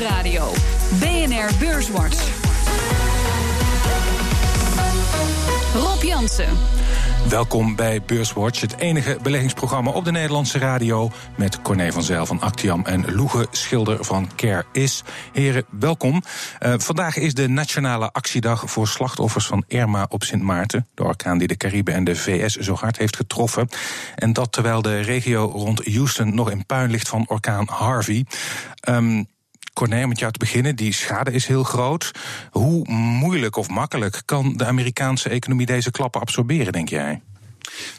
Nieuwsradio. BNR Beurswatch. Rob Jansen. Welkom bij Beurswatch, het enige beleggingsprogramma op de Nederlandse radio. Met Corné van Zijl van Actiam en Loege Schilder van Care Is. Heren, welkom. Uh, vandaag is de Nationale Actiedag voor slachtoffers van Irma op Sint Maarten. De orkaan die de Cariben en de VS zo hard heeft getroffen. En dat terwijl de regio rond Houston nog in puin ligt van orkaan Harvey. Um, Corné, met jou te beginnen, die schade is heel groot. Hoe moeilijk of makkelijk kan de Amerikaanse economie deze klappen absorberen, denk jij?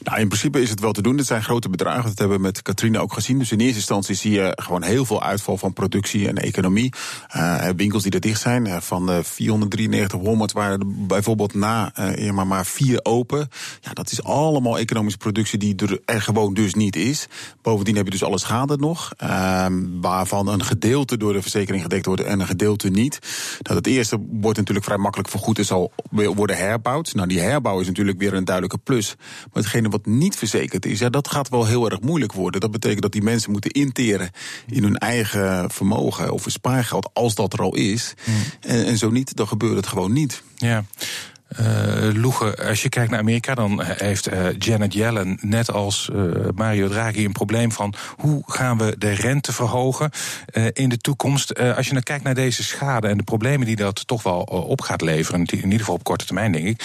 Nou, in principe is het wel te doen. Dit zijn grote bedragen. Dat hebben we met Katrina ook gezien. Dus in eerste instantie zie je gewoon heel veel uitval van productie en economie. Uh, winkels die er dicht zijn. Uh, van de 493 Walmart waren er bijvoorbeeld na uh, maar, maar vier open. Ja, dat is allemaal economische productie die er gewoon dus niet is. Bovendien heb je dus alle schade nog. Ehm, waarvan een gedeelte door de verzekering gedekt wordt en een gedeelte niet. Nou, het eerste wordt natuurlijk vrij makkelijk vergoed en zal worden herbouwd. Nou, die herbouw is natuurlijk weer een duidelijke plus. Maar hetgene wat niet verzekerd is, ja, dat gaat wel heel erg moeilijk worden. Dat betekent dat die mensen moeten interen in hun eigen vermogen of spaargeld, als dat er al is. Hmm. En, en, zo niet, dan gebeurt het gewoon niet. Ja. Uh, Loege, als je kijkt naar Amerika, dan heeft uh, Janet Yellen, net als uh, Mario Draghi, een probleem van hoe gaan we de rente verhogen in de toekomst. als je dan kijkt naar deze schade en de problemen die dat toch wel op gaat leveren, in ieder geval op korte termijn, denk ik.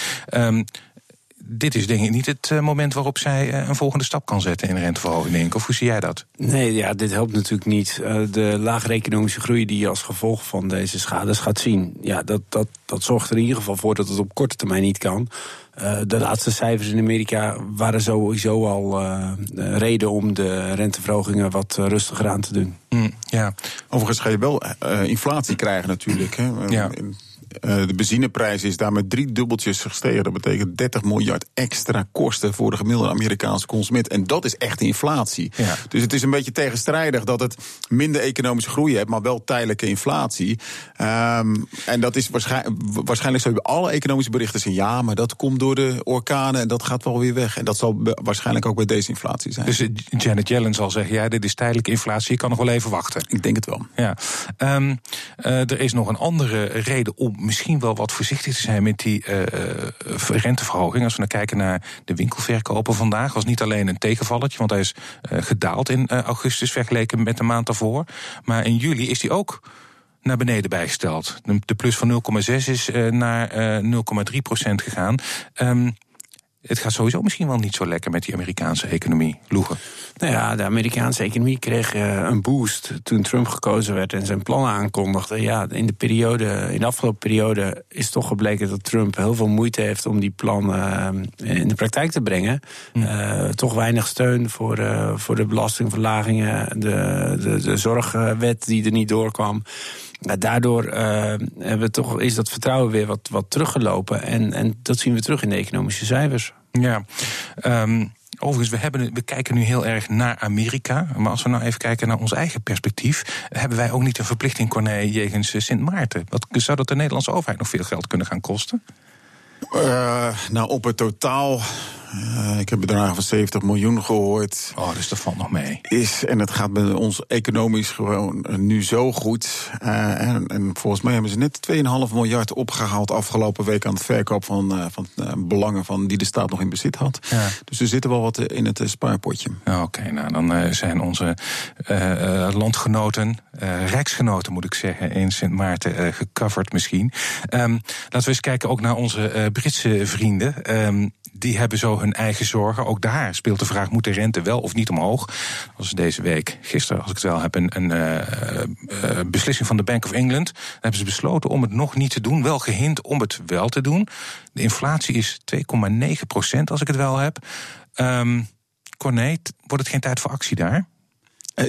Dit is denk ik niet het eh, moment waarop zij eh, een volgende stap kan zetten in de renteverhoging, denk ik. Of hoe zie jij dat? Nee, ja, dit helpt natuurlijk niet. Eh, de lagere economische groei die je als gevolg van deze schades gaat zien, ja, dat, dat, dat zorgt er in ieder geval voor dat het op korte termijn niet kan. de laatste cijfers in Amerika waren sowieso al uh, reden om de renteverhogingen wat rustiger aan te doen. Mm, ja. Overigens ga je wel inflatie krijgen natuurlijk. Hè. Ja. Eh, de benzineprijs is daar met drie dubbeltjes gestegen. Dat betekent 30 miljard extra kosten voor de gemiddelde Amerikaanse consument. En dat is echt inflatie. Dus het is een beetje tegenstrijdig dat het minder economische groei hebt, maar wel tijdelijke inflatie. Um, en dat is waarschijnlijk, waarschijnlijk zullen alle economische berichten zijn ja, maar dat komt door de orkanen en dat gaat wel weer weg. En dat zal waarschijnlijk ook bij deze inflatie zijn. Dus Janet Yellen zal zeggen: ja, dit is tijdelijke inflatie, je kan nog wel even wachten. Ik denk het wel. Ja. Um, uh, er is nog een andere reden om misschien wel wat voorzichtig te zijn met die uh, renteverhoging. Als we naar kijken naar de winkelverkopen vandaag, was niet alleen een tegenvalletje, want hij is uh, gedaald in augustus vergeleken met de maand daarvoor. Maar in juli is hij ook naar beneden bijgesteld. De plus van 0,6 is naar 0,3 procent gegaan. Um, het gaat sowieso misschien wel niet zo lekker met die Amerikaanse economie. Loegen. Nou ja, de Amerikaanse economie kreeg uh, een boost toen Trump gekozen werd en zijn plannen aankondigde. Ja, in de periode, in de afgelopen periode is toch gebleken dat Trump heel veel moeite heeft om die plannen uh, in de praktijk te brengen. Hm. Uh, toch weinig steun voor, voor de belastingverlagingen, de, de, de zorgwet die er niet doorkwam. Nou, daardoor uh, hebben we toch, is dat vertrouwen weer wat, wat teruggelopen. En, en dat zien we terug in de economische cijfers. Ja, um, Overigens, we, hebben, we kijken nu heel erg naar Amerika. Maar als we nou even kijken naar ons eigen perspectief, hebben wij ook niet een verplichting, Corné, jegens eh, Sint Maarten. Wat, zou dat de Nederlandse overheid nog veel geld kunnen gaan kosten? Uh, nou, op het totaal uh, ik heb bedragen van 70 miljoen gehoord. Oh, dus dat valt nog mee. Is, en het gaat met ons economisch gewoon nu zo goed. Uh, en, en, volgens mij hebben ze net 2,5 miljard opgehaald afgelopen week aan het verkoop van, uh, van belangen van die de staat nog in bezit had. Ja. Dus er zitten wel wat in het spaarpotje. Oké, okay, nou dan zijn onze landgenoten, rijksgenoten moet ik zeggen, in Sint Maarten gecoverd misschien. Um, laten we eens kijken ook naar onze Britse vrienden. Um, die hebben zo hun eigen zorgen. Ook daar speelt de vraag: moet de rente wel of niet omhoog? Dat was deze week, gisteren, als ik het wel heb, een, een uh, uh, beslissing van de Bank of England. Dan hebben ze besloten om het nog niet te doen. Wel gehint om het wel te doen. De inflatie is 2,9 procent, als ik het wel heb. Um, wordt het geen tijd voor actie daar?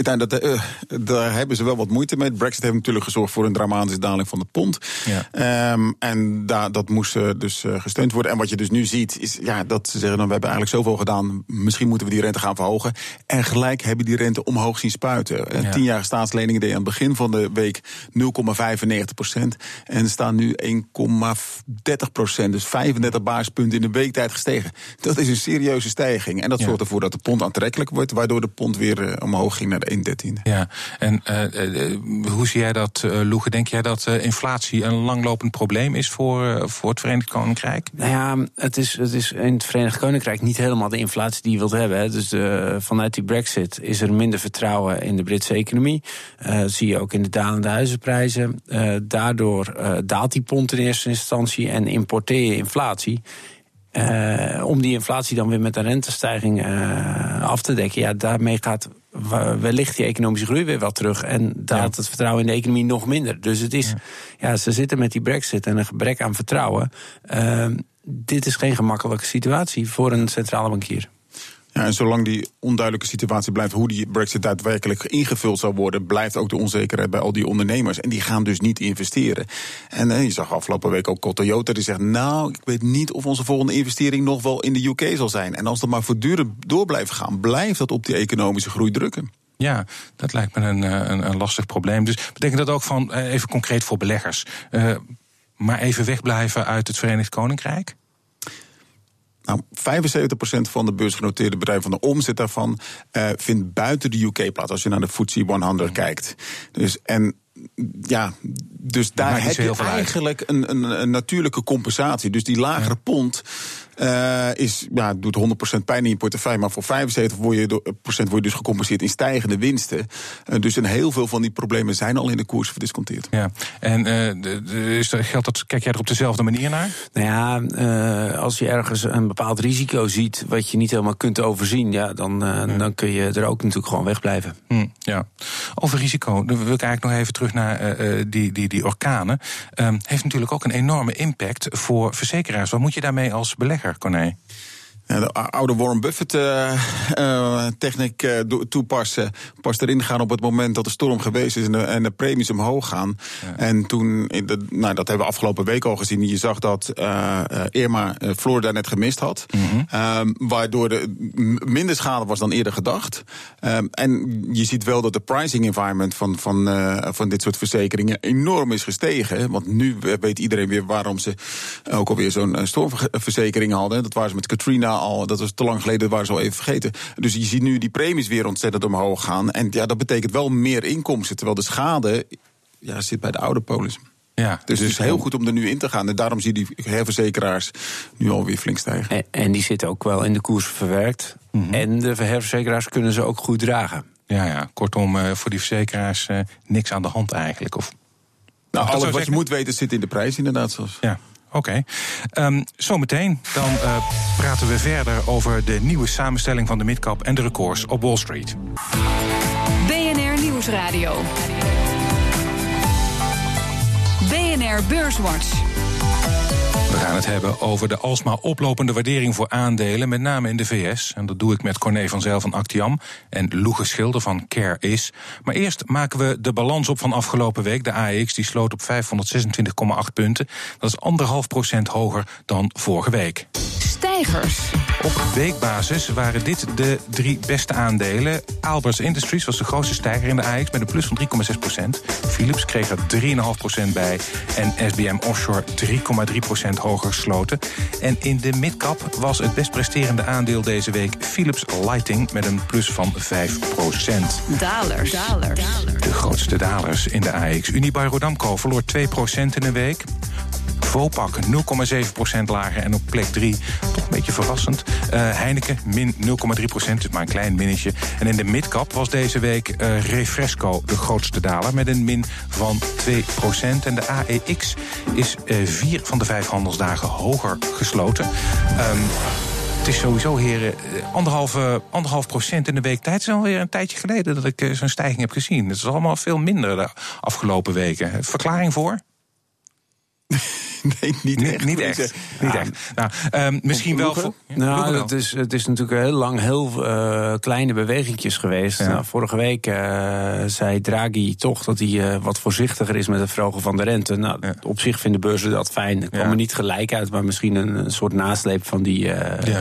Dat, uh, daar hebben ze wel wat moeite mee. Brexit heeft natuurlijk gezorgd voor een dramatische daling van de pond. Ja. Um, en da, dat moest uh, dus gesteund worden. En wat je dus nu ziet, is ja, dat ze zeggen: dan, we hebben eigenlijk zoveel gedaan. Misschien moeten we die rente gaan verhogen. En gelijk hebben die rente omhoog zien spuiten. Ja. Tien jaar staatsleningen deed aan het begin van de week 0,95 procent. En staan nu 1,30 procent. Dus 35 basispunten in de weektijd gestegen. Dat is een serieuze stijging. En dat zorgt ervoor dat de pond aantrekkelijk wordt, waardoor de pond weer omhoog ging naar de 1 dertiende. Ja, en hoe zie jij dat, Loege? Denk jij dat inflatie een langlopend probleem is voor, voor het Verenigd Koninkrijk? Nou ja, het is, het is in het Verenigd Koninkrijk niet helemaal de inflatie die je wilt hebben. Hè. Dus vanuit die brexit is er minder vertrouwen in de Britse economie. dat zie je ook in de dalende huizenprijzen. daardoor daalt die pond in eerste instantie en importeer je inflatie. Uh, om die inflatie dan weer met een rentestijging uh, af te dekken. Ja, daarmee gaat wellicht die economische groei weer wat terug. En daalt het vertrouwen in de economie nog minder. Dus het is, ja. ze zitten met die brexit en een gebrek aan vertrouwen. Uh, dit is geen gemakkelijke situatie voor een centrale bankier. En zolang die onduidelijke situatie blijft hoe die Brexit daadwerkelijk ingevuld zal worden, blijft ook de onzekerheid bij al die ondernemers. En die gaan dus niet investeren. En eh, je zag afgelopen week ook Toyota die zegt: Nou, ik weet niet of onze volgende investering nog wel in de UK zal zijn. En als dat maar voortdurend door blijft gaan, blijft dat op die economische groei drukken. Ja, dat lijkt me een, eh, een, een lastig probleem. Dus betekent dat ook van, eh, even concreet voor beleggers, uh, maar even wegblijven uit het Verenigd Koninkrijk? Nou, 75% van de beursgenoteerde bedrijven, van de omzet daarvan, uh, vindt buiten de UK plaats. Als je naar de FTSE 100 kijkt. Dus, en ja, dus daar heb je eigenlijk een, een, een, natuurlijke compensatie. Dus die lagere pond uh, is, ja, doet 100% pijn in je portefeuille. Maar voor 75% word je, procent word je dus gecompenseerd in stijgende winsten. Uh, dus een heel veel van die problemen zijn al in de koers verdisconteerd. Ja, en uh, is, geldt dat, kijk jij er op dezelfde manier naar? Nou ja, als je ergens een bepaald risico ziet. wat je niet helemaal kunt overzien. Ja, dan, ja. dan kun je er ook natuurlijk gewoon wegblijven. Hm, ja. Over risico, dan wil ik eigenlijk nog even terug naar die, die, die orkanen. Um, heeft natuurlijk ook een enorme impact voor verzekeraars. Wat moet je daarmee als belegger? Corné? Ja, de oude Warren Buffett uh, uh, techniek uh, toepassen. Pas erin gaan op het moment dat de storm geweest is en de, en de premies omhoog gaan. Ja. En toen, de, nou, dat hebben we afgelopen week al gezien. Je zag dat Irma Florida net gemist had. Mm -hmm. um, waardoor er minder schade was dan eerder gedacht. Um, en je ziet wel dat de pricing environment van, van, van dit soort verzekeringen enorm is gestegen. Want nu weet iedereen weer waarom ze ook alweer zo'n stormverzekering hadden. Dat waren ze met Katrina al, dat was te lang geleden, dat waren ze al even vergeten. Dus je ziet nu die premies weer ontzettend omhoog gaan. En ja, dat betekent wel meer inkomsten. Terwijl de schade ja, zit bij de oude polis. Ja, dus, het is heel goed om er nu in te gaan. En daarom zie je die herverzekeraars nu alweer flink stijgen. En, en die zitten ook wel in de koers verwerkt. Mm -hmm. En de herverzekeraars kunnen ze ook goed dragen. Ja, ja. kortom, uh, voor die verzekeraars uh, niks aan de hand eigenlijk. Of, nou, alles wat je moet weten zit in de prijs inderdaad. Zoals. Ja, Oké. Um, zometeen dan uh, praten we verder over de nieuwe samenstelling van de midcap en de records op Wall Street. BNR Nieuwsradio. BNR Beurswatch. We gaan het hebben over de alsmaar oplopende waardering voor aandelen, met name in de VS. En dat doe ik met Corné van Zijl van Actiam en Loege Schilder van Care Is. Maar eerst maken we de balans op van afgelopen week. De AEX die sloot op 526,8 punten. Dat is anderhalf procent hoger dan vorige week. Stijgers. Op weekbasis waren dit de drie beste aandelen. Alberts Industries was de grootste stijger in de AEX met een plus van 3,6 procent. Philips kreeg er 3,5 procent bij. En SBM Offshore 3,3 procent hoger gesloten. En in de midcap was het best presterende aandeel deze week Philips Lighting met een plus van 5 procent. Dalers. dalers. De grootste dalers in de AEX. Unibail Rodamco verloor 2 procent in een week. Vopak 0,7% lager en op plek 3, toch een beetje verrassend. Uh, Heineken min 0,3%, dus maar een klein minnetje. En in de midcap was deze week uh, Refresco de grootste daler met een min van 2%. En de AEX is uh, vier van de vijf handelsdagen hoger gesloten. Um, het is sowieso, heren, anderhalve, anderhalf procent in de week tijd. Het is alweer een tijdje geleden dat ik zo'n stijging heb gezien. Het is allemaal veel minder de afgelopen weken. Verklaring voor? nee, niet echt. Niet echt. Niet echt. Nou, um, misschien wel. Voor, nou, het is, het is natuurlijk heel lang heel uh, kleine bewegingjes geweest. Ja. Nou, vorige week uh, zei Draghi toch dat hij uh, wat voorzichtiger is met het verhogen van de rente. Nou, ja. op zich vinden beurzen dat fijn. Het kwam er niet gelijk uit, maar misschien een, een soort nasleep van die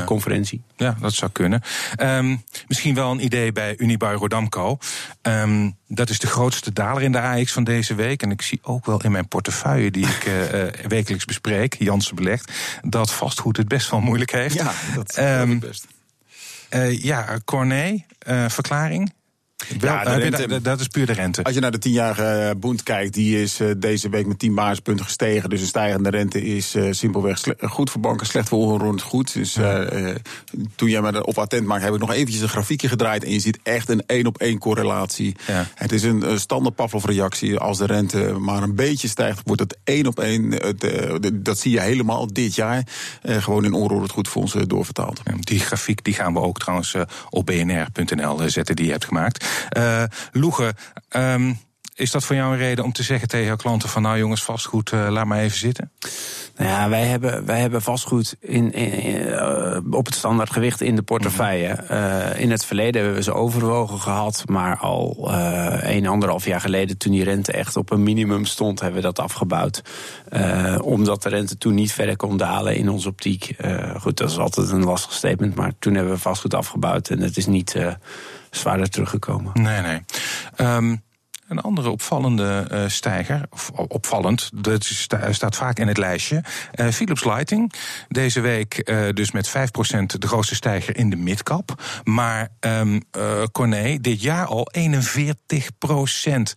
conferentie. Ja, dat zou kunnen. Um, misschien wel een idee bij Unibail Rodamco. Um, dat is de grootste daler in de AX van deze week. En ik zie ook wel in mijn portefeuille, die ik uh, wekelijks bespreek, Jansen Belegd, dat vastgoed het best wel moeilijk heeft. Ja, dat um, best. Uh, ja, Corné, uh, verklaring? Wel, Ja, je da- dat is puur de rente. Als je naar de tienjarige eh, Bund kijkt, die is eh, deze week met 10 basispunten gestegen. Dus een stijgende rente is eh, simpelweg goed voor banken, slecht voor onroerend goed. Dus eh, eh, toen jij me erop attent maakt, heb ik nog eventjes een grafiekje gedraaid. En je ziet echt een één op één correlatie. Ja. Het is een, eh, standaard Pavlov-reactie. Als de rente maar een beetje stijgt, wordt het één op één. eh, dat zie je helemaal dit jaar. eh, gewoon in onroerend goedfondsen doorvertaald. Die grafiek die gaan we ook trouwens eh, op bnr.nl zetten die je hebt gemaakt. Eh Loege, ehm, is dat voor jou een reden om te zeggen tegen jouw klanten van nou jongens, vastgoed, eh, laat maar even zitten? Nou ja, wij hebben, wij hebben vastgoed in, in, eh, op het standaard gewicht in de portefeuille. Eh, in het verleden hebben we ze overwogen gehad, maar al een, anderhalf jaar geleden, toen die rente echt op een minimum stond, hebben we dat afgebouwd. Omdat de rente toen niet verder kon dalen in onze optiek. Goed, dat is altijd een lastig statement, maar toen hebben we vastgoed afgebouwd en het is niet zwaarder teruggekomen. Nee, nee. Ehm, een andere opvallende eh, stijger, of opvallend, dat staat vaak in het lijstje. Eh, Philips Lighting, deze week eh, dus met 5% de grootste stijger in de midcap. Maar Corné, dit jaar al 41%.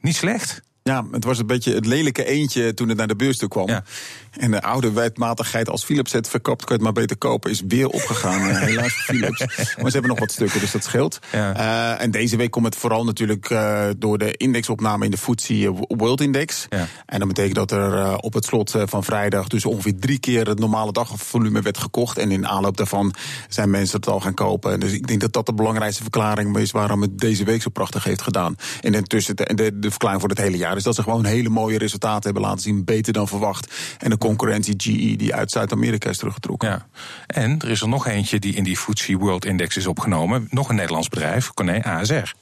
Niet slecht. Ja, het was een beetje het lelijke eentje toen het naar de beurs toe kwam. Ja. En de oude wetmatigheid, als Philips het verkoopt, kan je het maar beter kopen, is weer opgegaan. Eh, Helaas voor Philips. Maar ze hebben nog wat stukken, dus dat scheelt. Ja. Eh, en deze week komt het vooral natuurlijk eh, door de indexopname in de FTSE World Index. Ja. En dat betekent dat er op het slot van vrijdag dus ongeveer drie keer het normale dagvolume werd gekocht. En in aanloop daarvan zijn mensen het al gaan kopen. Dus ik denk dat dat de belangrijkste verklaring is waarom het deze week zo prachtig heeft gedaan. En intussen de, de, de verklaring voor het hele jaar is dat ze gewoon hele mooie resultaten hebben laten zien, beter dan verwacht. En de concurrentie GE die uit Zuid-Amerika is teruggetrokken. Ja. En er is er nog eentje die in die FTSE World Index is opgenomen. Nog een Nederlands bedrijf, Corné ASR.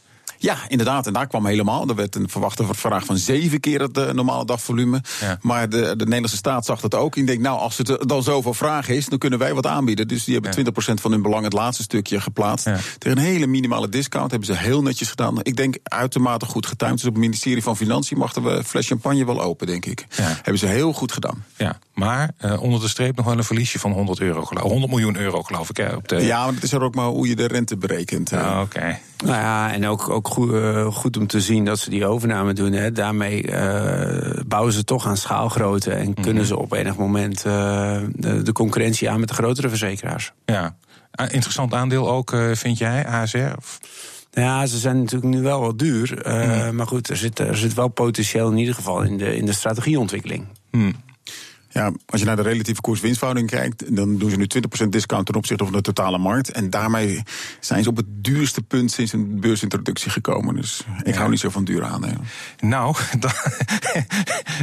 Ja, inderdaad. En daar kwam helemaal. Er werd een verwachte vraag van zeven keer het eh, normale dagvolume. Ja. Maar de, de Nederlandse staat zag dat ook. En denkt, nou, als het er dan zoveel vraag is, dan kunnen wij wat aanbieden. Dus die hebben Ja. 20% van hun belang het laatste stukje geplaatst. Ja. Tegen een hele minimale discount hebben ze heel netjes gedaan. Ik denk uitermate goed getimed. Dus op het ministerie van Financiën mochten we fles champagne wel open, denk ik. Hebben ze heel goed gedaan. Ja, maar eh, onder de streep nog wel een verliesje van 100, euro, geloof- 100 miljoen euro, geloof ik. Hè, op de... Ja, maar het is er ook maar hoe je de rente berekent. Ah, Oké. Nou ja, en ook, ook goed, eh, goed om te zien dat ze die overname doen. Hè. Daarmee eh, bouwen ze toch aan schaalgrootte en kunnen ze op enig moment eh, de, de concurrentie aan met de grotere verzekeraars. Ja. Ah, Interessant aandeel ook, eh, vind jij, ASR? Of- Nou Ja, ze zijn natuurlijk nu wel wat duur. eh, Maar goed, er zit, er zit wel potentieel in ieder geval in de, in de strategieontwikkeling. Hm. Ja, als je naar de relatieve koers-winstverhouding kijkt, dan doen ze nu 20% discount ten opzichte van de totale markt. En daarmee zijn ze op het duurste punt sinds een beursintroductie gekomen. Dus ik Ja. hou niet zo van dure aandelen. Nou, daar,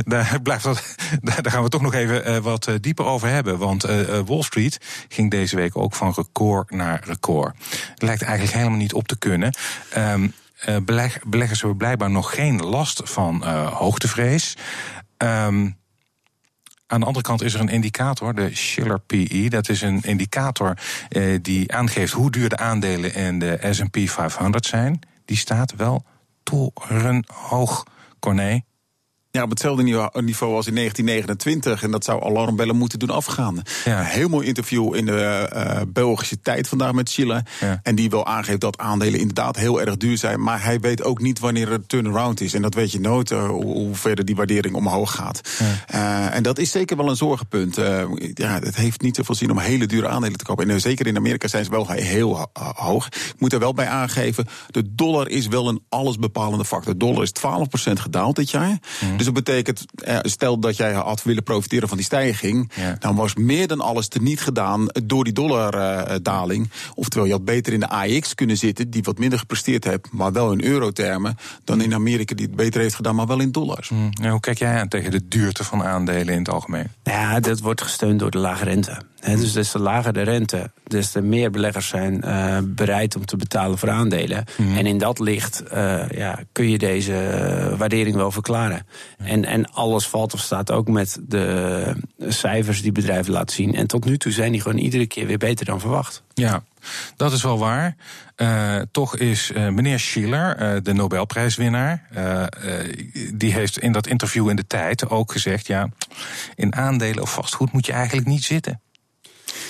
daar, blijft wat, daar gaan we toch nog even eh, wat eh, dieper over hebben. Want eh, Wall Street ging deze week ook van record naar record. Het lijkt eigenlijk helemaal niet op te kunnen. Beleg, beleggers hebben blijkbaar nog geen last van hoogtevrees. Ehm, aan de andere kant is er een indicator, de Schiller PE. Dat is een indicator eh, die aangeeft hoe duur de aandelen in de SP 500 zijn. Die staat wel torenhoog, Corné. Ja, op hetzelfde niveau- niveau als in 1929. En dat zou alarmbellen moeten doen afgaan. Ja. Een heel mooi interview in de eh, Belgische tijd vandaag met Chile. Ja. En die wel aangeeft dat aandelen inderdaad heel erg duur zijn. Maar hij weet ook niet wanneer er turnaround is. En dat weet je nooit, eh, hoe, verder die waardering omhoog gaat. Eh, en dat is zeker wel een zorgenpunt. Eh, ja, het heeft niet zoveel zin om hele dure aandelen te kopen. En eh, zeker in Amerika zijn ze wel heel ho- hoog. Ik moet er wel bij aangeven, de dollar is wel een allesbepalende factor. De dollar is 12% gedaald dit jaar. Dus dat betekent, eh, stel dat jij had willen profiteren van die stijging... Ja. dan was meer dan alles teniet gedaan door die dollardaling. Oftewel, je had beter in de AX kunnen zitten... die wat minder gepresteerd heeft, maar wel in eurotermen... dan in Amerika die het beter heeft gedaan, maar wel in dollars. En hoe kijk jij aan tegen de duurte van aandelen in het algemeen? Ja, dat wordt gesteund door de lage rente. Hè, dus des te lager de rente, des te meer beleggers zijn eh, bereid om te betalen voor aandelen. En in dat licht eh, ja, kun je deze eh, waardering wel verklaren. En, en alles valt of staat ook met de cijfers die bedrijven laten zien. En tot nu toe zijn die gewoon iedere keer weer beter dan verwacht. Ja, dat is wel waar. Toch is meneer Schiller, de Nobelprijswinnaar, die heeft in dat interview in de tijd ook gezegd: ja, in aandelen of vastgoed moet je eigenlijk niet zitten.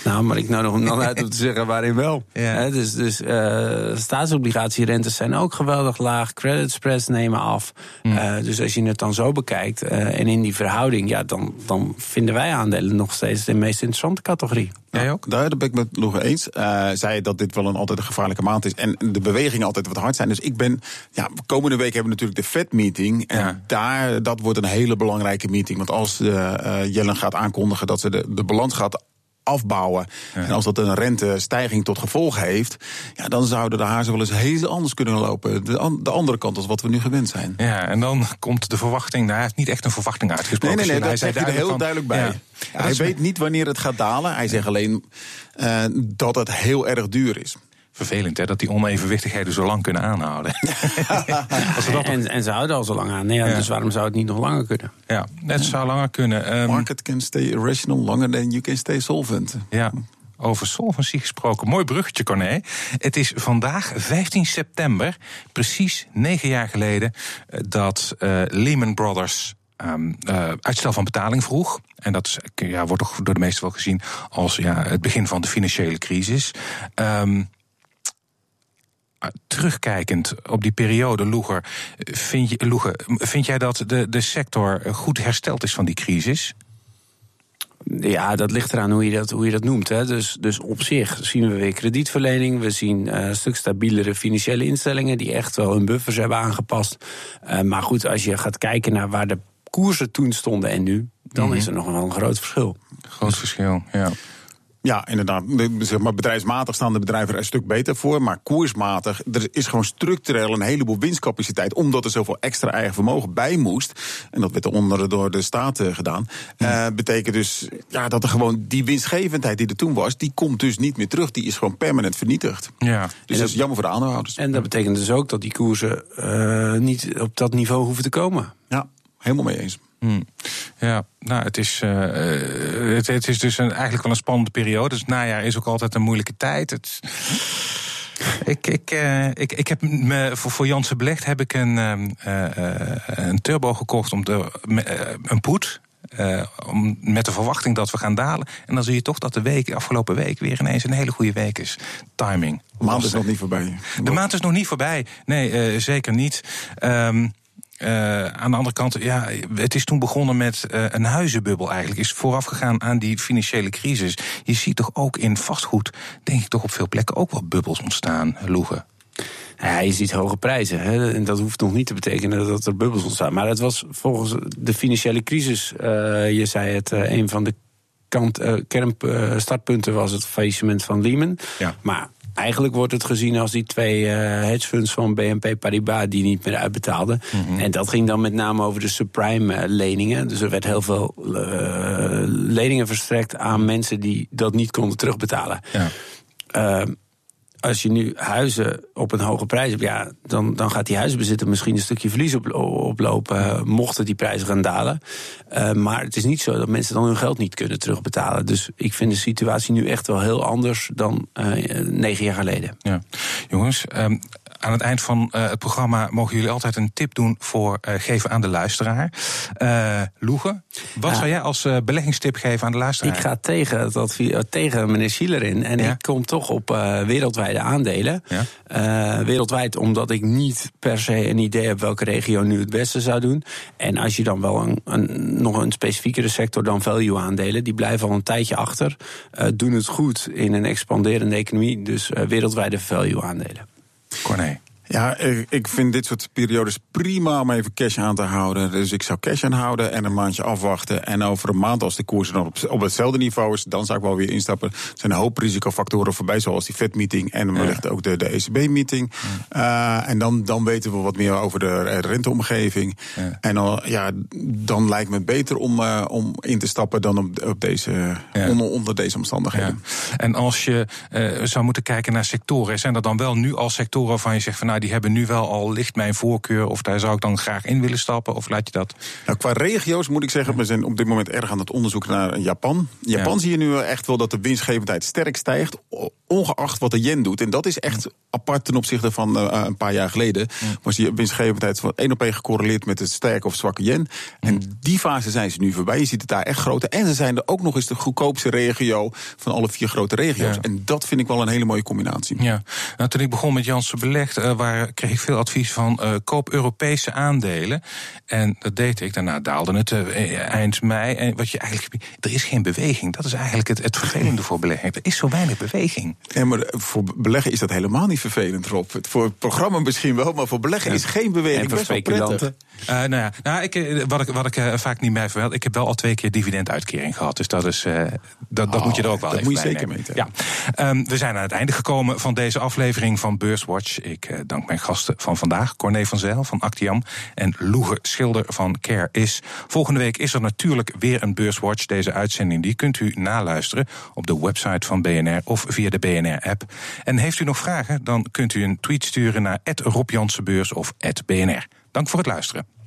Nou, maar ik nodig hem dan uit om te zeggen waarin wel. Ja. dus dus uh, staatsobligatierentes zijn ook geweldig laag. Credit spreads nemen af. Hmm. Uh, dus als je het dan zo bekijkt uh, en in die verhouding, ja, dan, dan vinden wij aandelen nog steeds de meest interessante categorie. Jij ook? Daar ben ik met Loege eens. Uh, zei dat dit wel een altijd een gevaarlijke maand is. En de bewegingen altijd wat hard zijn. Dus ik ben. Ja, komende week hebben we natuurlijk de Fed-meeting. En ja. daar, dat wordt een hele belangrijke meeting. Want als uh, Jellen gaat aankondigen dat ze de, de balans gaat afbouwen. En als dat een rentestijging tot gevolg heeft, ja, dan zouden de hazen wel eens heel anders kunnen lopen. De, de, andere kant als wat we nu gewend zijn. Ja, en dan komt de verwachting. Nou, hij heeft niet echt een verwachting uitgesproken. Nee, nee, nee, hij er heel duidelijk bij. Ja. hij weet niet wanneer het gaat dalen. Hij zegt alleen uh, dat het heel erg duur is vervelend hè, dat die onevenwichtigheden zo lang kunnen aanhouden. Als dat en, en, ze houden al zo lang aan. Nee, ja, Dus waarom zou het niet nog langer kunnen? Ja, het zou langer kunnen. Um, Market can stay irrational longer than you can stay solvent. Ja. Over solvency gesproken. Mooi bruggetje, Corné. Het is vandaag, 15 september, precies negen jaar geleden, eh, dat uh, Lehman Brothers Um, uh, uitstel van betaling vroeg. En dat is, ja, wordt toch door de meesten wel gezien als ja, het begin van de financiële crisis. Um, terugkijkend op die periode, Loeger, vind, je, Loeger, vind jij dat de, de sector goed hersteld is van die crisis? Ja, dat ligt eraan hoe je dat, hoe je dat noemt. Hè. Dus, dus op zich zien we weer kredietverlening. We zien uh, een stuk stabielere financiële instellingen die echt wel hun buffers hebben aangepast. Uh, maar goed, als je gaat kijken naar waar de koersen toen stonden en nu, dan mm -hmm. is er nog wel een groot verschil. Groot verschil, ja. Ja, inderdaad. Zeg maar, bedrijfsmatig staan de bedrijven er een stuk beter voor. Maar koersmatig, er is gewoon structureel een heleboel winstcapaciteit. Omdat er zoveel extra eigen vermogen bij moest. En dat werd onder door de staten gedaan. Uh, betekent dus ja, dat er gewoon die winstgevendheid die er toen was. die komt dus niet meer terug. Die is gewoon permanent vernietigd. Ja. Dus dat is jammer voor de aandeelhouders. En dat betekent dus ook dat die koersen uh, niet op dat niveau hoeven te komen. Ja, helemaal mee eens. Hmm. Ja, nou, het is, uh, het, het, is dus een, eigenlijk wel een spannende periode. Dus het najaar is ook altijd een moeilijke tijd. Het, ik, ik, uh, ik, ik heb me, voor, voor Janssen Belegd heb ik een, uh, een turbo gekocht om de, een poet. om, met de verwachting dat we gaan dalen. En dan zie je toch dat de week, afgelopen week weer ineens een hele goede week is. Timing. De maand is nog niet voorbij. De maand is nog niet voorbij. Nee, zeker niet. Um, uh, aan de andere kant, ja, het is toen begonnen met uh, een huizenbubbel eigenlijk. Is vooraf gegaan aan die financiële crisis. Je ziet toch ook in vastgoed, denk ik toch op veel plekken ook wel bubbels ontstaan, Loegen. Ja, je ziet hoge prijzen. Hè? En dat hoeft nog niet te betekenen dat er bubbels ontstaan. Maar het was volgens de financiële crisis, uh, je zei het, een van de kant, kernstartpunten was het faillissement van Lehman. Ja. Maar Eigenlijk wordt het gezien als die twee uh, hedge funds van BNP Paribas die niet meer uitbetaalden. Mm -hmm. En dat ging dan met name over de subprime-leningen. Dus er werd heel veel uh, leningen verstrekt aan mensen die dat niet konden terugbetalen. Ja. Uh, als je nu huizen op een hoge prijs hebt, ja, dan, dan gaat die huizenbezitter misschien een stukje verlies op, oplopen, mochten die prijzen gaan dalen. Uh, maar het is niet zo dat mensen dan hun geld niet kunnen terugbetalen. Dus ik vind de situatie nu echt wel heel anders dan uh, negen jaar geleden. Ja. Jongens, um, aan het eind van uh, het programma mogen jullie altijd een tip doen voor uh, geven aan de luisteraar. Uh, Loegen, wat ja. zou jij als beleggingstip geven aan de luisteraar? Ik ga tegen, het advies, tegen meneer Schieler in. En ja? ik kom toch op wereldwijde aandelen. Ja? wereldwijd, omdat ik niet per se een idee heb welke regio nu het beste zou doen. En als je dan wel een, een nog een specifiekere sector dan value aandelen, die blijven al een tijdje achter. doen het goed in een expanderende economie. Dus wereldwijde value aandelen. Corné. Ja, ik vind dit soort periodes prima om even cash aan te houden. Dus ik zou cash aanhouden en een maandje afwachten. En over een maand, als de koers dan op, op hetzelfde niveau is, dan zou ik wel weer instappen. Er zijn een hoop risicofactoren voorbij, zoals die FED-meeting en wellicht ja. ook de, de ECB-meeting. Ja. Uh, en dan, dan weten we wat meer over de renteomgeving. Ja. En dan, ja, dan lijkt me beter om, uh, om in te stappen dan op, op deze, onder, onder, deze omstandigheden. En als je uh, zou moeten kijken naar sectoren, zijn er dan wel nu al sectoren waarvan je zegt van nou die hebben nu wel al licht mijn voorkeur. Of daar zou ik dan graag in willen stappen. Of laat je dat? Nou, qua regio's moet ik zeggen, we zijn op dit moment erg aan het onderzoeken naar Japan. Japan ja. zie je nu echt wel dat de winstgevendheid sterk stijgt ongeacht wat de yen doet. En dat is echt apart ten opzichte van uh, een paar jaar geleden. Was die winstgevendheid van één op één gecorreleerd met het sterke of zwakke yen. En die fase zijn ze nu voorbij. Je ziet het daar echt groter. En ze zijn er ook nog eens de goedkoopste regio van alle vier grote regio's. En dat vind ik wel een hele mooie combinatie. Ja, nou, toen ik begon met Janssen Belegd, uh, waar kreeg ik veel advies van uh, koop Europese aandelen. En dat deed ik. Daarna daalde het eind mei. En wat je eigenlijk. Er is geen beweging. Dat is eigenlijk het, het vervelende voor belegging. Er is zo weinig beweging. Ja, maar voor beleggen is dat helemaal niet vervelend, Rob. Voor het programma misschien wel, maar voor beleggen is geen beweging. En voor speculanten. Uh, nou ja, nou, ik, eh, wat ik, wat ik uh, vaak niet bij vermeld, ik heb wel al twee keer dividenduitkering gehad. Dus dat, is, uh, dat, dat oh, moet je er ook wel dat even moet je bij zeker nemen. meten. Ja. Um, we zijn aan het einde gekomen van deze aflevering van Beurswatch. Ik uh, dank mijn gasten van vandaag, Corné van Zijl van Actiam en Loege Schilder van Care Is. Volgende week is er natuurlijk weer een Beurswatch. Deze uitzending die kunt u naluisteren op de website van BNR of via de BNR-app. En heeft u nog vragen, dan kunt u een tweet sturen naar Rob Jansenbeurs of @bnr. Dank voor het luisteren.